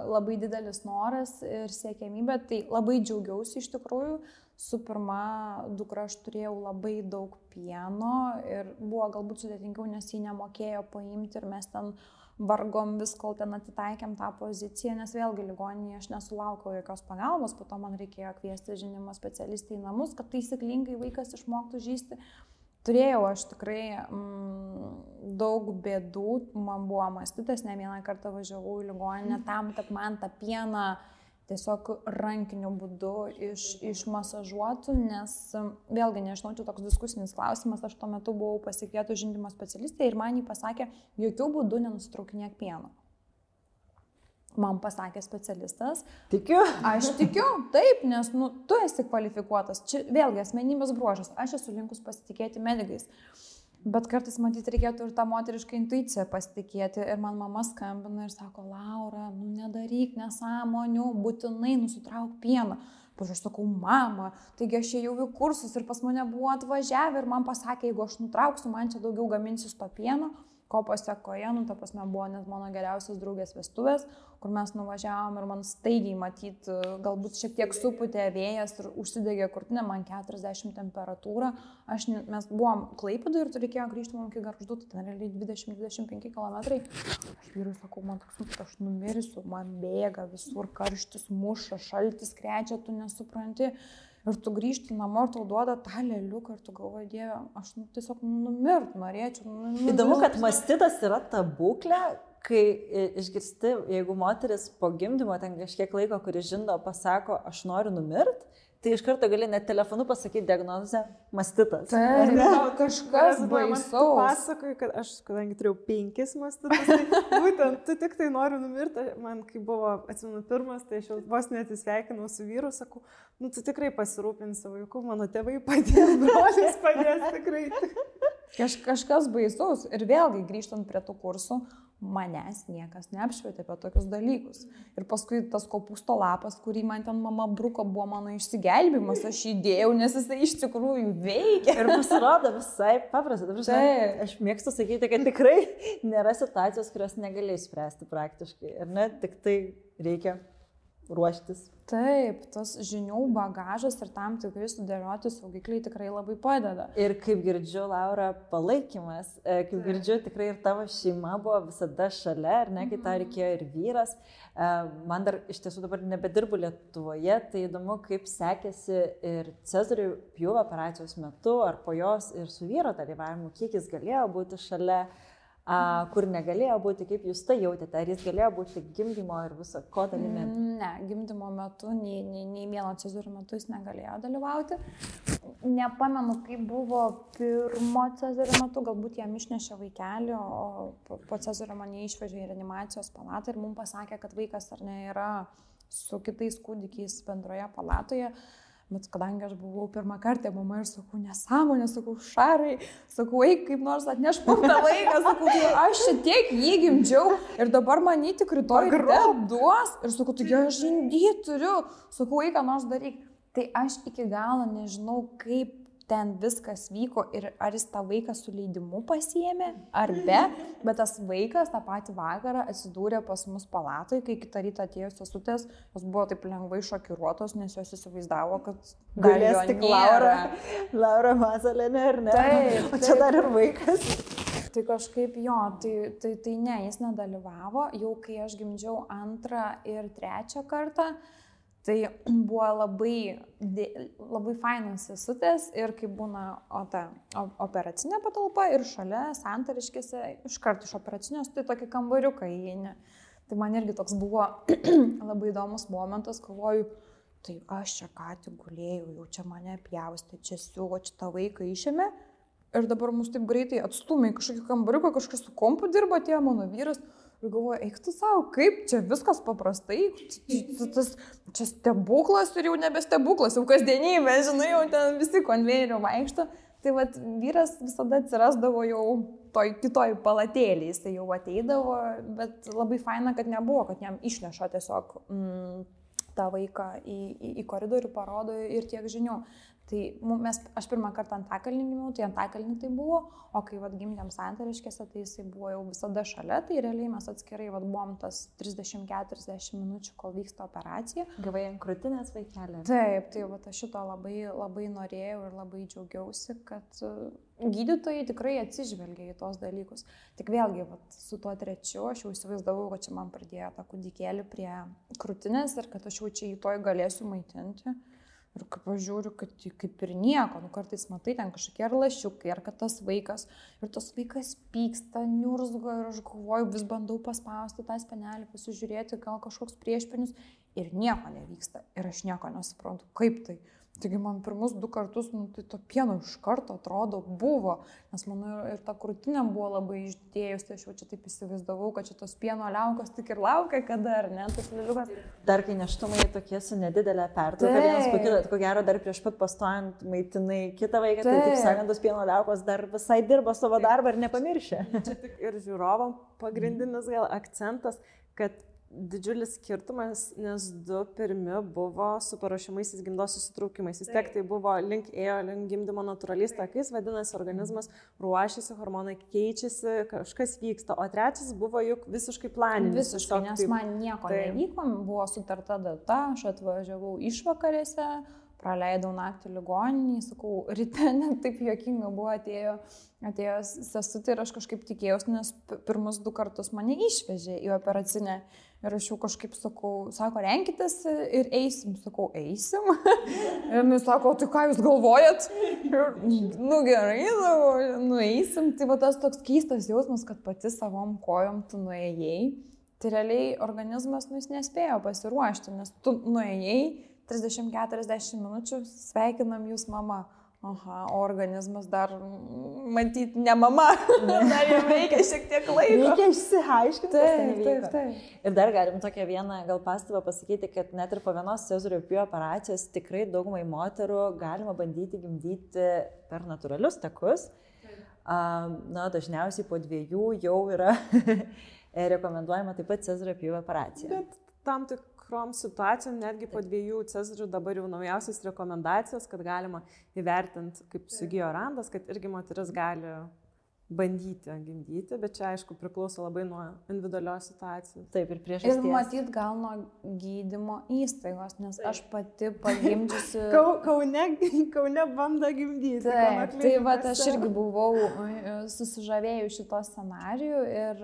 labai didelis noras ir siekėmybė. Tai labai džiaugiausi iš tikrųjų su pirma dukra aš turėjau labai daug pieno ir buvo galbūt sudėtingiau, nes jį nemokėjo paimti ir mes ten vargom vis, kol ten atitaikėm tą poziciją, nes vėlgi ligoninėje aš nesulaukiau jokios pagalbos, po to man reikėjo kviesti žinimo specialistai į namus, kad taisyklingai vaikas išmoktų žysti. Turėjau aš tikrai mm, daug bėdų, man buvo mastytas, ne vieną kartą važiavau į ligoninę tam, kad man tą pieną tiesiog rankiniu būdu iš, išmasažuotų, nes vėlgi nežinau, čia toks diskusinis klausimas, aš tuo metu buvau pasikvietų žindimo specialistė ir man jį pasakė, jokių būdų nenusitraukinėk pieno. Man pasakė specialistas. Tikiu. Aš tikiu, taip, nes nu, tu esi kvalifikuotas. Čia vėlgi asmenybės bruožas. Aš esu linkus pasitikėti medikais. Uh, Bet kartais matyti reikėtų ir tą moterišką intuiciją pasitikėti. Ir man mama skambina ir sako, Laura, nu nedaryk nesąmonių, būtinai nusitrauk pieną. Pavyzdžiui, aš sakau, mama, taigi aš ėjau į kursus ir pas mane buvo atvažiavę ir man pasakė, jeigu aš nutrauksiu, man čia daugiau gaminsis to pieno ko pasiekoje, nu, ta prasme, buvo net mano geriausias draugės vestuvės, kur mes nuvažiavom ir man staigiai matyti, galbūt šiek tiek suputė vėjas ir užsidegė kurtinė, man 40 temperatūra, aš, mes buvom klaipėdų ir reikėjo grįžti man iki garždų, tai ten realiai 20-25 km. Aš vyrui sakau, man toks, kad aš numirsiu, man bėga visur karštis, muša, šaltis, krečia, tu nesupranti. Ir tu grįžti namo ir tau duoda tą lėliuką ir tu galvoji, Dieve, aš nu, tiesiog numirt norėčiau. Nu, nu, Įdomu, kad mastitas yra ta būklė, kai išgirsti, jeigu moteris po gimdymo ten kažkiek laiko, kuris žindo, pasako, aš noriu numirt, tai iš karto gali net telefonu pasakyti diagnozę mastitas. Taip, kažkas baisaus. Pasakoju, kad aš, kadangi turėjau penkis mastitus, tai [LAUGHS] būtent tu tik tai nori numirti. Man, kai buvo, atsimenu, pirmas, tai aš jau vos netisveikinau su vyru, sakau, nu tu tikrai pasirūpinsi vaiku, mano tėvai padės, [LAUGHS] brolis padės tikrai. Kaž, kažkas baisaus. Ir vėlgi grįžtant prie tų kursų, manęs niekas neapšvietė apie tokius dalykus. Ir paskui tas kopūsto lapas, kurį man ten mama bruko, buvo mano išsigelbimas, aš įdėjau, nes jisai iš tikrųjų veikia. Ir pasirodo visai paprasta. Tai. Aš mėgstu sakyti, kad tikrai nėra situacijos, kurios negalėjai spręsti praktiškai. Ir ne, tik tai reikia ruoštis. Taip, tas žinių bagažas ir tam tikrai sudėlioti saugikliai tikrai labai padeda. Ir kaip girdžiu, Laura, palaikymas, e, kaip girdžiu, tikrai ir tavo šeima buvo visada šalia, ar ne, kai tau reikėjo ir vyras. E, man dar iš tiesų dabar nebedirbu Lietuvoje, tai įdomu, kaip sekėsi ir Cezarių pjūvio operacijos metu, ar po jos ir su vyro dalyvavimu, kiek jis galėjo būti šalia a, kur negalėjo būti, kaip jūs tai jautėte, ar jis galėjo būti gimdymo ir viso ko dalimi? Mm, ne, gimdymo metu, nei, nei, nei vieno cezarių metu jis negalėjo dalyvauti. Nepamenu, kaip buvo pirmo cezario metu, galbūt jam išnešė vaikelį, o po cezario mane išvežė į reanimacijos palatą ir mums pasakė, kad vaikas ar ne yra su kitais kūdikiais bendroje palatoje. Uh, Bet kadangi aš buvau pirmą kartą mama ir sakau, nesąmonė, sakau, šarai, sakau, eik kaip nors atneš man tą vaiką, sakau, tai aš čia tiek jį gimdžiau ir dabar manį tik rytoj duos ir sakau, taigi aš žindy turiu, sakau, eik ką nors daryk. Tai aš iki galo nežinau, kaip ten viskas vyko ir ar jis tą vaiką su leidimu pasiemė, ar be, bet tas vaikas tą patį vakarą atsidūrė pas mus palatoje, kai kitą rytą atėjo sesutės, jos buvo taip lengvai šokiruotos, nes jos įsivaizdavo, kad galės tik Laura, Laura Mazalinė, ar ne? Taip, o čia dar ir vaikas. Tai kažkaip jo, tai, tai, tai ne, jis nedalyvavo, jau kai aš gimdžiau antrą ir trečią kartą, Tai buvo labai, labai fainos sesutės ir kai būna o ta operacinė patalpa ir šalia santariškėse, iškart iš operacinės, tai tokį kambariuką įeini. Tai man irgi toks buvo [CLEARS THROAT] labai įdomus momentas, galvoju, tai aš čia ką tik gulėjau, jau čia mane pjaustė, čia siūlo, čia tą vaiką išėmė ir dabar mus taip greitai atstumė į kažkokį kambariuką, kažkas su kompu dirba, atėjo mano vyras. Ir galvoju, eik tu savo, kaip čia viskas paprastai, tas, čia stebuklas ir jau nebe stebuklas, jau kasdienybė, žinai, jau ten visi konvejerio vaikšto. Tai vad vyras visada atsirasdavo jau toj kitoj palatėlį, jis jau ateidavo, bet labai faina, kad nebuvo, kad jam išneša tiesiog mm, tą vaiką į, į, į koridorių, parodo ir tiek žinių. Tai mes, aš pirmą kartą antakalnį gimiau, tai antakalnį tai buvo, o kai vad gimdėm santariškėse, tai jisai buvo jau visada šalia, tai realiai mes atskirai vad buvom tas 30-40 minučių, kol vyksta operacija. Gavai ant krūtinės vaikelį. Taip, tai vad aš šito labai, labai norėjau ir labai džiaugiausi, kad e, gydytojai tikrai atsižvelgia į tos dalykus. Tik vėlgi, vat, su tuo trečiu aš jau įsivaizdavau, kad čia man pradėjo tą kūdikėlį prie krūtinės ir kad aš jau čia į toj galėsiu maitinti. Ir kaip aš žiūriu, kad kaip ir nieko, nu kartais matai ten kažkokie ar lašiukai, ar kad tas vaikas, ir tas vaikas pyksta, niurzgo ir aš galvoju, vis bandau paspausti tą spenelį, pasižiūrėti, gal kažkoks priešpinius ir nieko nevyksta. Ir aš nieko nesuprantu, kaip tai. Taigi man pirmus du kartus, nu, tai to pieno iš karto atrodo buvo, nes mano ir, ir ta krūtinė buvo labai išdėjus, tai aš jau čia taip įsivaizdavau, kad čia tos pieno liaukos tik ir laukia, kada, ar ne, tas liliukas. Dar kai neštumai tokie su nedidelė pertrauka, vienas po kito, ko gero dar prieš pat pastojant maitinai kitą vaiką, taip. tai taip sakant, tos pieno liaukos dar visai dirba savo darbą ir nepamiršė. Čia tik ir žiūrovam pagrindinis gal akcentas, kad didžiulis skirtumas, nes du pirmi buvo su paruošimaisiais gimdos susitraukimais. Vis tiek tai buvo link ėjo, link gimdymo natūraliais takais, vadinasi, organizmas ruošiasi, hormonai keičiasi, kažkas vyksta. O trečias buvo juk visiškai planinis. Visiškai, nes taip, man nieko tai... nevyko, buvo sutarta data, aš atvažiavau išvakarėse, praleidau naktį ligoninį, sakau, ryte [LAUGHS] net taip jokinga buvo, atėjo, atėjo sesutė ir aš kažkaip tikėjausi, nes pirmus du kartus mane išvežė į operacinę Ir aš jau kažkaip sakau, sako, renkitės ir eisim. Sakau, eisim. [LAUGHS] ir jis sako, tai ką jūs galvojat? Ir, nu gerai, nu, nueisim. Tai va tas toks keistas jausmas, kad pati savom kojom tu nuėjai. Tai realiai organizmas nu, nespėjo pasiruošti, nes tu nuėjai 30-40 minučių, sveikinam jūs mama. Aha, o organizmas dar, matyt, ne mama, [LAUGHS] dar jam reikia šiek tiek laiko. Reikia išsiaiškinti. Taip, taip, taip. Ir dar galim tokią vieną gal pastabą pasakyti, kad net ir po vienos cezario pjūvio operacijos tikrai daugumai moterų galima bandyti gimdyti per natūralius takus. Na, dažniausiai po dviejų jau yra [LAUGHS] rekomenduojama taip pat cezario pjūvio operacija. Bet tam tik tikrom situacijom, netgi po dviejų cezarių dabar jau naujausias rekomendacijos, kad galima įvertinti, kaip sugijo randas, kad irgi moteris gali bandyti gimdyti, bet čia aišku priklauso labai nuo individualios situacijos. Taip, ir priežasties. Ir matyt gal nuo gydymo įstaigos, nes aš pati pagimdžiusi. [LAUGHS] Kau, kaune, kaune bando gimdyti. Taip, tai va, aš irgi buvau e, susižavėjus šito scenariu ir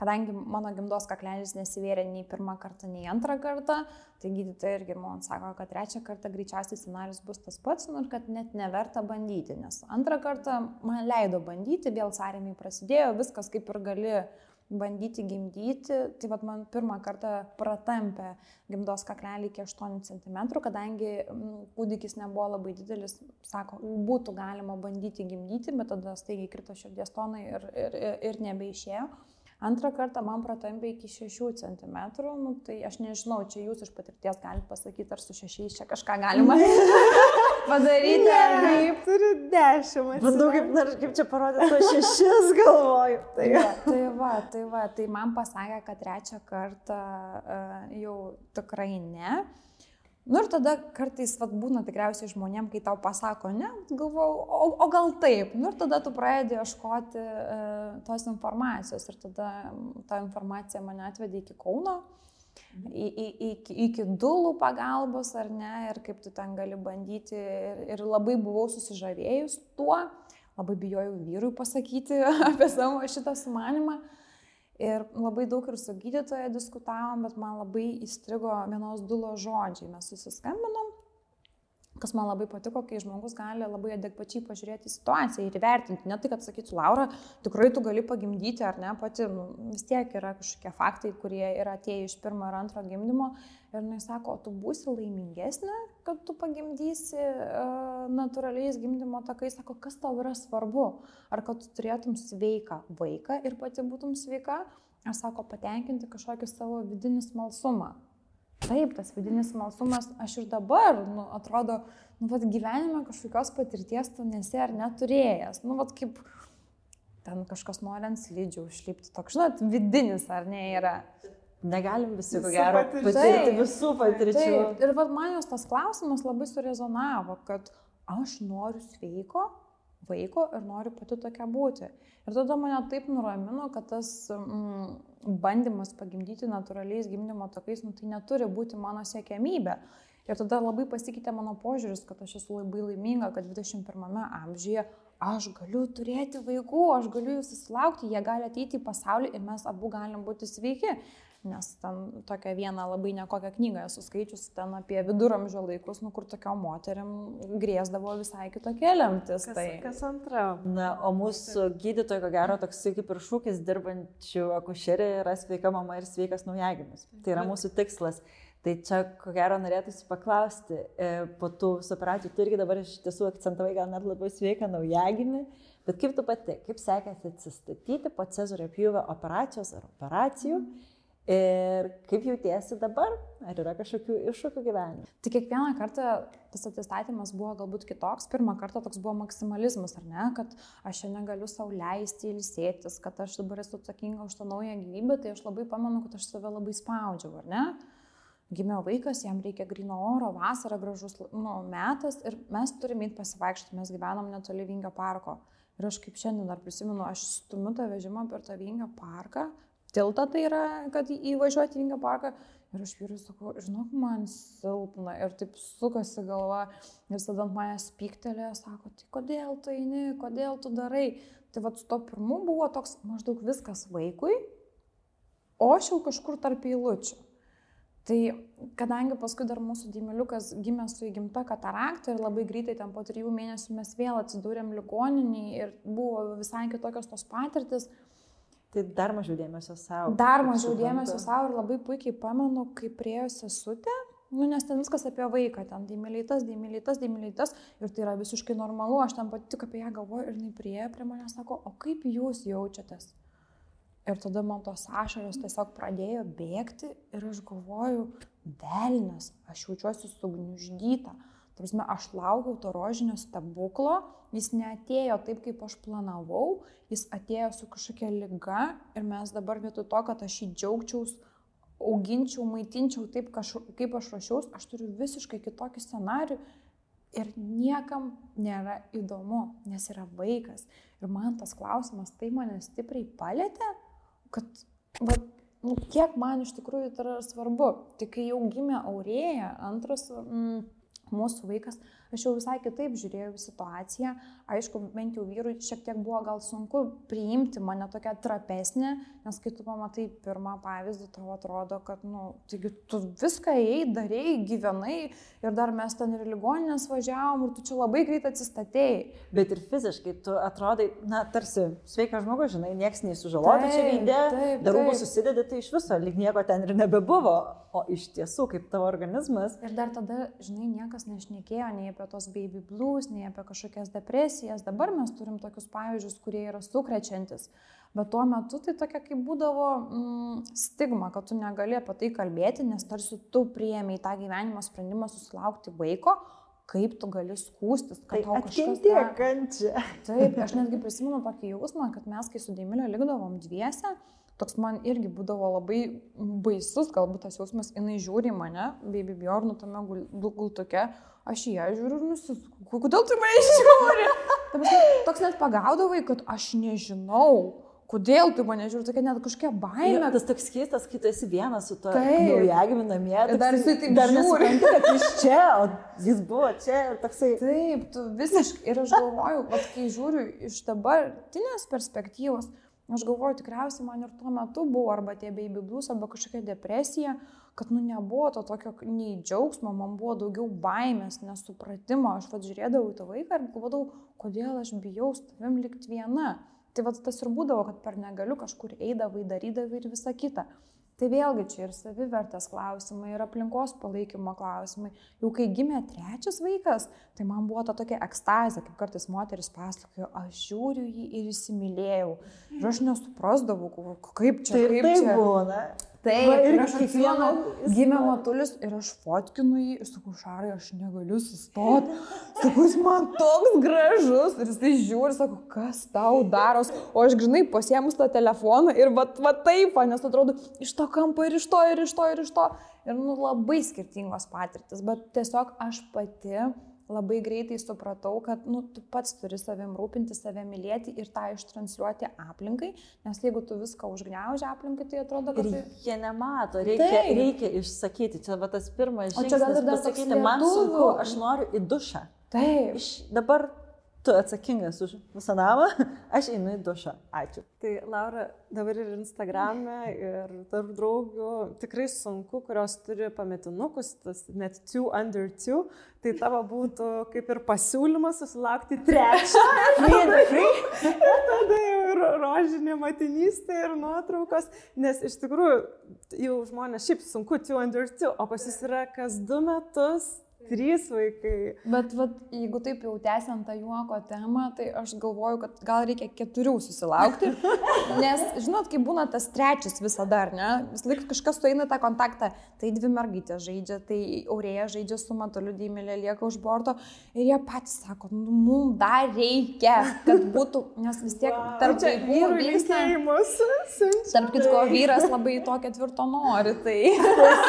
kadangi mano gimdos kaklenis nesivėrė nei pirmą kartą, nei antrą kartą, tai gydytojai irgi man sako, kad trečią kartą greičiausiai scenarius bus tas pats, nu ir kad net neverta bandyti, nes antrą kartą man leido bandyti, vėl sąrėmiai prasidėjo, viskas kaip ir gali bandyti gimdyti. Tai vad man pirmą kartą pratampė gimdos kaklelį iki 8 cm, kadangi kūdikis nebuvo labai didelis, sako, būtų galima bandyti gimdyti, bet tada staigiai krito širdies tonai ir, ir, ir, ir nebeišėjo. Antrą kartą man pratampė iki 6 cm, nu, tai aš nežinau, čia jūs iš patirties galite pasakyti, ar su 6 čia kažką galima [LAUGHS] padaryti. Ne, kaip turi 10. Bandau, kaip, dar, kaip čia parodyti, to 6 [LAUGHS] galvoju. Tai, va, tai va, tai va, tai man pasakė, kad trečią kartą uh, jau tikrai ne. Nu ir tada kartais vat, būna tikriausiai žmonėm, kai tau pasako ne, galvau, o, o gal taip. Nu ir tada tu pradedi ieškoti e, tos informacijos ir tada ta informacija mane atvedė iki Kauno, į, į, iki, iki dulų pagalbos ar ne, ir kaip tu ten gali bandyti. Ir, ir labai buvau susižavėjus tuo, labai bijojau vyrui pasakyti [LAUGHS] apie savo šitą sumanimą. Ir labai daug ir su gydytoja diskutavom, bet man labai įstrigo vienos dulo žodžiai. Mes susiskambinom, kas man labai patiko, kai žmogus gali labai adekvačiai pažiūrėti situaciją ir įvertinti. Ne tai, kad sakytų, Laura, tikrai tu gali pagimdyti ar ne, pati nu, vis tiek yra kažkokie faktai, kurie yra atėję iš pirmo ir antro gimdymo. Ir jis sako, o tu būsi laimingesnė, kad tu pagimdysi uh, natūraliais gimdymo takais. Sako, kas tau yra svarbu? Ar kad tu turėtum sveiką vaiką ir pati būtum sveika? Ar sako, patenkinti kažkokį savo vidinį smalsumą? Taip, tas vidinis smalsumas, aš ir dabar, nu, atrodo, nu, vad gyvenime kažkokios patirties tu nesi ar neturėjęs. Nu, vad kaip ten kažkas nori ant slidžių užlipti, toks, žinot, vidinis ar ne yra. Negalim visi, ko gero, patirti visų patirčių. Taip. Ir vad man jos tas klausimas labai surezonavo, kad aš noriu sveiko vaiko ir noriu pati tokia būti. Ir tada mane taip nuramino, kad tas mm, bandymas pagimdyti natūraliais gimdymo takais, nu, tai neturi būti mano siekiamybė. Ir tada labai pasikeitė mano požiūris, kad aš esu labai laiminga, kad 21 amžiuje aš galiu turėti vaikų, aš galiu jų susilaukti, jie gali ateiti į pasaulį ir mes abu galim būti sveiki nes ten tokią vieną labai nekokią knygą esu skaičius ten apie viduramžio laikus, nu, kur tokiom moteriam grėsdavo visai kitokie lemtis. Kas, tai... kas antra? Na, o mūsų gydytojai, ko gero, toks kaip ir šūkis dirbančių akušerė yra sveika mama ir sveikas naujagimis. Tai yra mūsų tikslas. Tai čia, ko gero, norėtųsi paklausti, e, po tų operacijų tu irgi dabar iš tiesų akcentavai gal net labiau sveiką naujagimį, bet kaip tu pati, kaip sekėsi atsistatyti po cezario pjūvio operacijos ar operacijų? Mm Ir kaip jautiesi dabar? Ar yra kažkokių iššūkių gyvenime? Tai kiekvieną kartą tas atsistatymas buvo galbūt kitoks. Pirmą kartą toks buvo maksimalizmas, ar ne? Kad aš šiandien galiu savo leisti ilsėtis, kad aš dabar esu atsakinga už tą naują gyvybę, tai aš labai pamenu, kad aš save labai spaudžiau, ar ne? Gimė vaikas, jam reikia grino oro, vasara gražus nu, metas ir mes turime eiti pasivaikščioti, mes gyvenam netoli Vingio parko. Ir aš kaip šiandien dar prisimenu, aš stumiu tą vežimą per tą Vingio parką tiltą tai yra, kad įvažiuoti į Vingio parką. Ir aš vyrui sakau, žinok, man silpna ir taip sukasi galva ir tada ant manęs pyktelė, sako, tai kodėl tu eini, kodėl tu darai. Tai vad su to pirmu buvo toks maždaug viskas vaikui, o aš jau kažkur tarp eilučių. Tai kadangi paskui dar mūsų dėmeliukas gimė su įgimta katarakta ir labai greitai ten po trijų mėnesių mes vėl atsidūrėm ligoniniai ir buvo visai kitokios tos patirtis, Tai dar mažiau dėmesio savo. Dar mažiau dėmesio savo ir labai puikiai pamenu, kai priejo sesutė, nu, nes ten viskas apie vaiką, ten dėmelytas, dėmelytas, dėmelytas ir tai yra visiškai normalu, aš ten pati tik apie ją galvoju ir jinai priejo prie manęs sako, o kaip jūs jaučiatės? Ir tada man tos ašaros tiesiog pradėjo bėgti ir aš galvoju, velnas, aš jaučiuosi sugniuždyta. Tarsi, aš laukiau to rožinio stebuklo, jis neatėjo taip, kaip aš planavau, jis atėjo su kažkokia lyga ir mes dabar vietoj to, kad aš jį džiaugčiaus, auginčiau, maitinčiau taip, kaip aš ruošiaus, aš turiu visiškai kitokį scenarių Ir niekam nėra įdomu, nes yra vaikas. Ir man tas klausimas tai mane stipriai palėtė, kad va, nu, kiek man iš tikrųjų tai yra svarbu. Tik kai jau gimė Aurėja, antras mm, mūsų vaikas, aš jau visai kitaip žiūrėjau į situaciją. Aišku, bent jau vyrui šiek tiek buvo gal sunku priimti mane tokią trapesnę, nes kai tu pamatai pirmą pavyzdį, tau atrodo, kad, nu, taigi tu viską ėjai, darėjai, gyvenai ir dar mes ten ir ligoninės važiavom ir tu čia labai greit atsistatėjai. Bet ir fiziškai tu atrodai, na, tarsi sveikas žmogus, žinai, nieks neįsužalota čia veidė, darubų susideda, tai iš viso lyg nieko ten ir nebebuvo, o iš tiesų kaip tavo organizmas. Ir dar tada, žinai, niekas nešnekėjo nei apie tos baby blues, nei apie kažkokias depresijas. Dabar mes turim tokius pavyzdžius, kurie yra sukrečiantis. Bet tuo metu tai tokia kaip būdavo mm, stigma, kad tu negali apie tai kalbėti, nes tarsi tu priemi į tą gyvenimo sprendimą susilaukti vaiko, kaip tu gali skūstis, kad tai tau kažkas... Tai kančia. Taip, [LAUGHS] aš netgi prisimenu tokį jausmą, kad mes, kai su Dėmilio likdavom dviese, toks man irgi būdavo labai baisus, galbūt tas jausmas, jinai žiūri mane, baby Bjornu tame gultuke, aš į ją žiūriu ir nusisuku, kodėl tu mane žiūri? Toks net pagaudavai, kad aš nežinau. Kodėl tu mane žiūri, tokia net kažkokia baimė. Ja, tas toks keistas, kai tu esi vienas su to naujagimi namie. Ir dar jisai taip dar žiūri. kad jis čia, o jis buvo čia ir toksai. Taip, tu visiškai. Ir aš galvoju, kad kai žiūriu iš dabartinės perspektyvos, Aš galvoju, tikriausiai man ir tuo metu buvo arba tie baby blues, arba kažkokia depresija, kad nu nebuvo to tokio nei džiaugsmo, man buvo daugiau baimės, nesupratimo. Aš vad žiūrėdavau į tą vaiką ir galvodavau, kodėl aš bijau su tavim likti viena. Tai vad tas ir būdavo, kad per negaliu kažkur eidavai, darydavai ir visa kita. Tai vėlgi čia ir savivertės klausimai, ir aplinkos palaikymo klausimai. Jau kai gimė trečias vaikas, tai man buvo ta tokia ekstazė, kaip kartais moteris pasakojo, aš žiūriu jį ir įsimylėjau. Ir aš nesuprasdavau, kaip čia, taip, kaip taip čia. Būna. Taip, Va, ir aš kiekvieną gimė matulis ir aš fotkinu jį ir sakau, šarai, aš negaliu sustoti. Sakau, jis man toks gražus ir jis žiūri, sakau, kas tau daros. O aš grinai pasiemus tą telefoną ir va, va taip, nes atrodo, iš to kampo ir iš to, ir iš to, ir iš to. Ir nu, labai skirtingos patirtis, bet tiesiog aš pati labai greitai supratau, kad nu, tu pats turi savim rūpinti, save mylėti ir tą ištransliuoti aplinkai, nes jeigu tu viską užgneuži aplinkai, tai atrodo, kad... Ir tai- jie nemato, reikia, Taip. reikia išsakyti, čia va tas pirmas žingsnis. O čia gal dar pasakyti, man sunku, aš noriu į dušą. Taip. Iš, dabar tu atsakingas už visą namą, [LAUGHS] aš einu į dušą. Ačiū. Tai Laura, dabar ir Instagram'e, ir tarp draugių tikrai sunku, kurios turi pametinukus, tas net two under two, tai tavo būtų kaip ir pasiūlymas susilaukti trečią. [LAUGHS] ir tada jau ir rožinė matinystė ir nuotraukos, nes iš tikrųjų jau žmonės šiaip sunku two under two, o pas jis yra kas du metus Trys vaikai. Bet vat, jeigu taip jau tęsiant tą juoko temą, tai aš galvoju, kad gal reikia keturių susilaukti. [LAUGHS] Nes, žinot, kai būna tas trečias visada, ar ne? Vis laik kažkas sueina tą kontaktą. Tai dvi mergaitės žaidžia, tai aurėja žaidžia su matoliu dėmelė, lieka už borto. Ir jie patys sako, nu, mums dar reikia, kad būtų, nes vis tiek wow. tarp čia vyrų linkėjimus. Tarp kitko, vyras labai to ketvirto nori. Tai,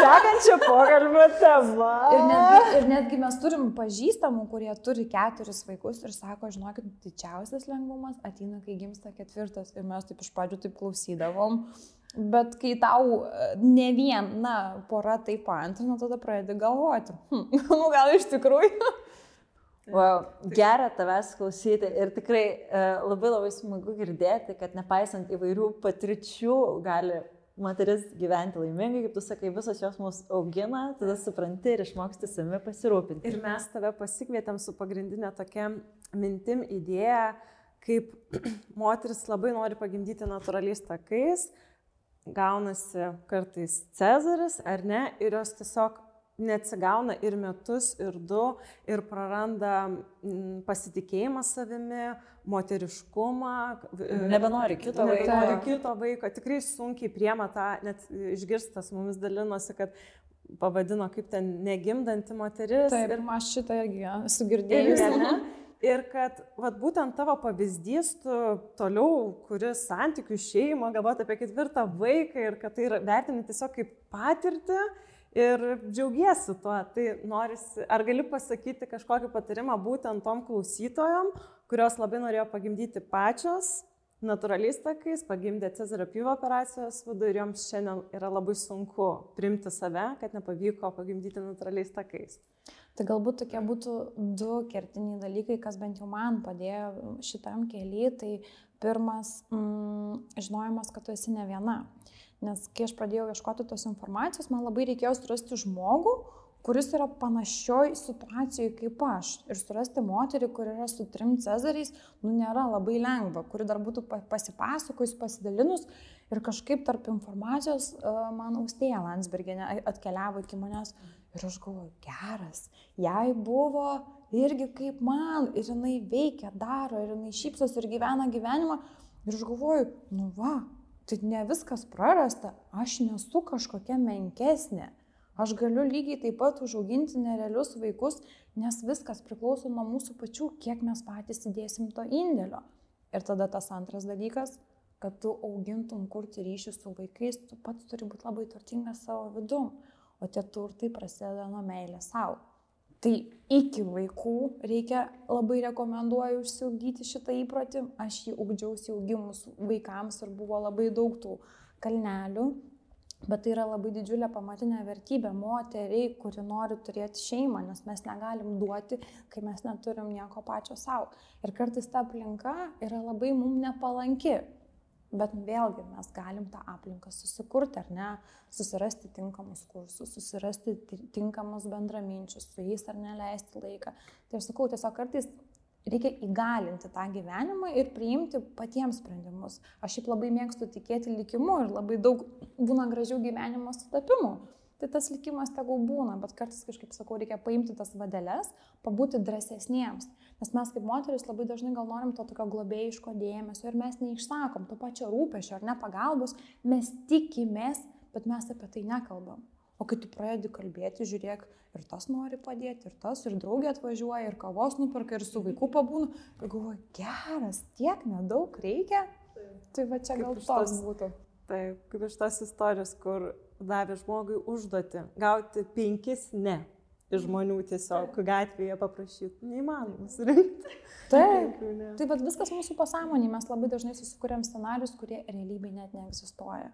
sekančio pokalbio tema. [LAUGHS] Ir netgi, ir netgi mes turim pažįstamų, kurie turi keturis vaikus ir sako, žinokit, didžiausias lengvumas ateina, kai gimsta ketvirtas. Ir mes taip iš pradžių taip klausydavom. Bet kai tau e, ne viena pora taip paantrina, tada pradedi galvoti, hm, [LAUGHS] nu gal iš tikrųjų. [LAUGHS] Wow, gera tavęs klausyti ir tikrai e, labai labai smagu girdėti, kad nepaisant įvairių patirčių gali moteris gyventi laimingai, kaip tu sakai, visos jos mus augina, tada supranti ir išmoksti savimi pasirūpinti. Ir mes tave pasikvietėm su pagrindinė tokia mintim idėja, kaip [CLEARS THROAT] moteris labai nori pagimdyti natūraliais takais, gaunasi kartais Cezaris ar ne, ir jos tiesiog neatsigauna ir metus, ir du, ir praranda mm, pasitikėjimą savimi, moteriškumą. Nebenori kito vaiko. Nebenori kito vaiko. Tikrai sunkiai priema tą, net išgirstas mumis dalinosi, kad pavadino kaip ten negimdanti moteris. Taip, ir aš šitą irgi esu girdėjusi. Ir kad vat, būtent tavo pavyzdys, tu toliau, kuris santykių šeimą, galvoti apie ketvirtą vaiką ir kad tai vertini tiesiog kaip patirtį ir džiaugiesi tuo. Tai norisi, ar gali pasakyti kažkokį patarimą būtent tom klausytojom, kurios labai norėjo pagimdyti pačios, natūraliais takais, pagimdė Cezario pjūvio operacijos būdu ir joms šiandien yra labai sunku primti save, kad nepavyko pagimdyti natūraliais takais. Tai galbūt tokie būtų du kertiniai dalykai, kas bent jau man padėjo šitam keliui. Tai pirmas, mm, žinojimas, kad tu esi ne viena. Nes kai aš pradėjau ieškoti tos informacijos, man labai reikėjo surasti žmogų, kuris yra panašioj situacijoje kaip aš. Ir surasti moterį, kuri yra su trim cezariais, nu nėra labai lengva, kuri dar būtų pasipasakojus, pasidalinus. Ir kažkaip tarp informacijos uh, man Austėja Landsberginė atkeliavo iki manęs. Ir aš galvoju, geras, jai buvo irgi kaip man, ir jinai veikia, daro, ir jinai šypsos ir gyvena gyvenimą. Ir aš galvoju, nu va, Tai ne viskas prarasta, aš nesu kažkokia menkesnė. Aš galiu lygiai taip pat užauginti nerealius vaikus, nes viskas priklauso nuo mūsų pačių, kiek mes patys įdėsim to indėlio. Ir tada tas antras dalykas, kad tu augintum kurti ryšį su vaikais, tu pats turi būti labai turtingas savo vidum, o tie turtai prasideda nuo meilės savo. Tai iki vaikų reikia labai rekomenduoju užsiaugyti šitą įprotį. Aš jį ugdžiausi augimus vaikams ir buvo labai daug tų kalnelių. Bet tai yra labai didžiulė pamatinė vertybė moteriai, kuri nori turėti šeimą, nes mes negalim duoti, kai mes neturim nieko pačio savo. Ir kartais ta aplinka yra labai mums nepalanki. Bet vėlgi mes galim tą aplinką susikurti, ar ne, susirasti tinkamus kursus, susirasti tinkamus bendraminčius, su jais ar neleisti laiką. Tai aš sakau, tiesiog kartais reikia įgalinti tą gyvenimą ir priimti patiems sprendimus. Aš šiaip labai mėgstu tikėti likimu ir labai daug būna gražių gyvenimo sutapimų tai tas likimas tegul būna, bet kartais kažkaip sakau, reikia paimti tas vadeles, pabūti drąsesniems. Nes mes kaip moteris labai dažnai gal norim to tokio globėjiško dėmesio ir mes neišsakom to pačio rūpešio ar ne pagalbos, mes tikimės, bet mes apie tai nekalbam. O kai tu pradedi kalbėti, žiūrėk, ir tas nori padėti, ir tas, ir draugė atvažiuoja, ir kavos nuperka, ir su vaiku pabūna, ir galvoju, geras, tiek nedaug reikia. Tai va čia gal toks būtų. Taip, kaip iš tos istorijos, kur davė žmogui užduoti gauti penkis ne iš žmonių tiesiog gatvėje paprašyti. Neįmanoma surinkti. [LAUGHS] Taip. Tai bet viskas mūsų pasąmonė, mes labai dažnai susikūrėm scenarius, kurie realybėje net neegzistuoja.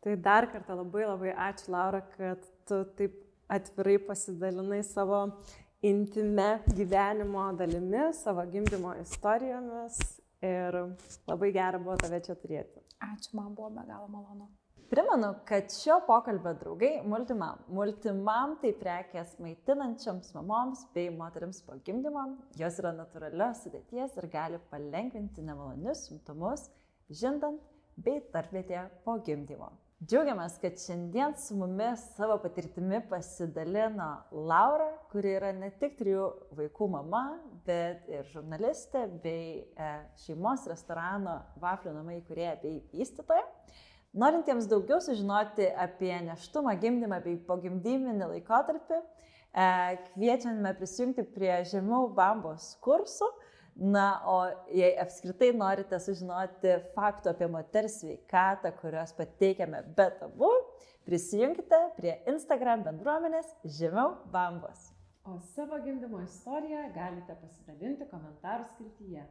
Tai dar kartą labai labai ačiū, Laura, kad tu taip atvirai pasidalinai savo intime gyvenimo dalimi, savo gimdymo istorijomis ir labai gera buvo tave čia turėti. Ačiū, man buvo be galo malonu. Primenu, kad šio pokalbio draugai Multimam. Multimam tai prekės maitinančiams mamoms bei moteriams po gimdymo. Jos yra natūralios sudėties ir gali palengvinti nemalonius simptomus, žindant bei tarpvietėje po gimdymo. Džiaugiamės, kad šiandien su mumis savo patirtimi pasidalino Laura, kuri yra ne tik trijų vaikų mama, bet ir žurnalistė bei e, šeimos restorano Vaflių namai įkūrėja bei vystytoja. Norintiems daugiau sužinoti apie neštumą, gimdymą bei pogimdyminį laikotarpį, e, kviečiame prisijungti prie žemiau bambos kursų. Na, o jei apskritai norite sužinoti faktų apie moters sveikatą, kuriuos pateikiame be tabu, prisijunkite prie Instagram bendruomenės žemiau bambos. O savo gimdymo istoriją galite pasidalinti komentarų skiltyje.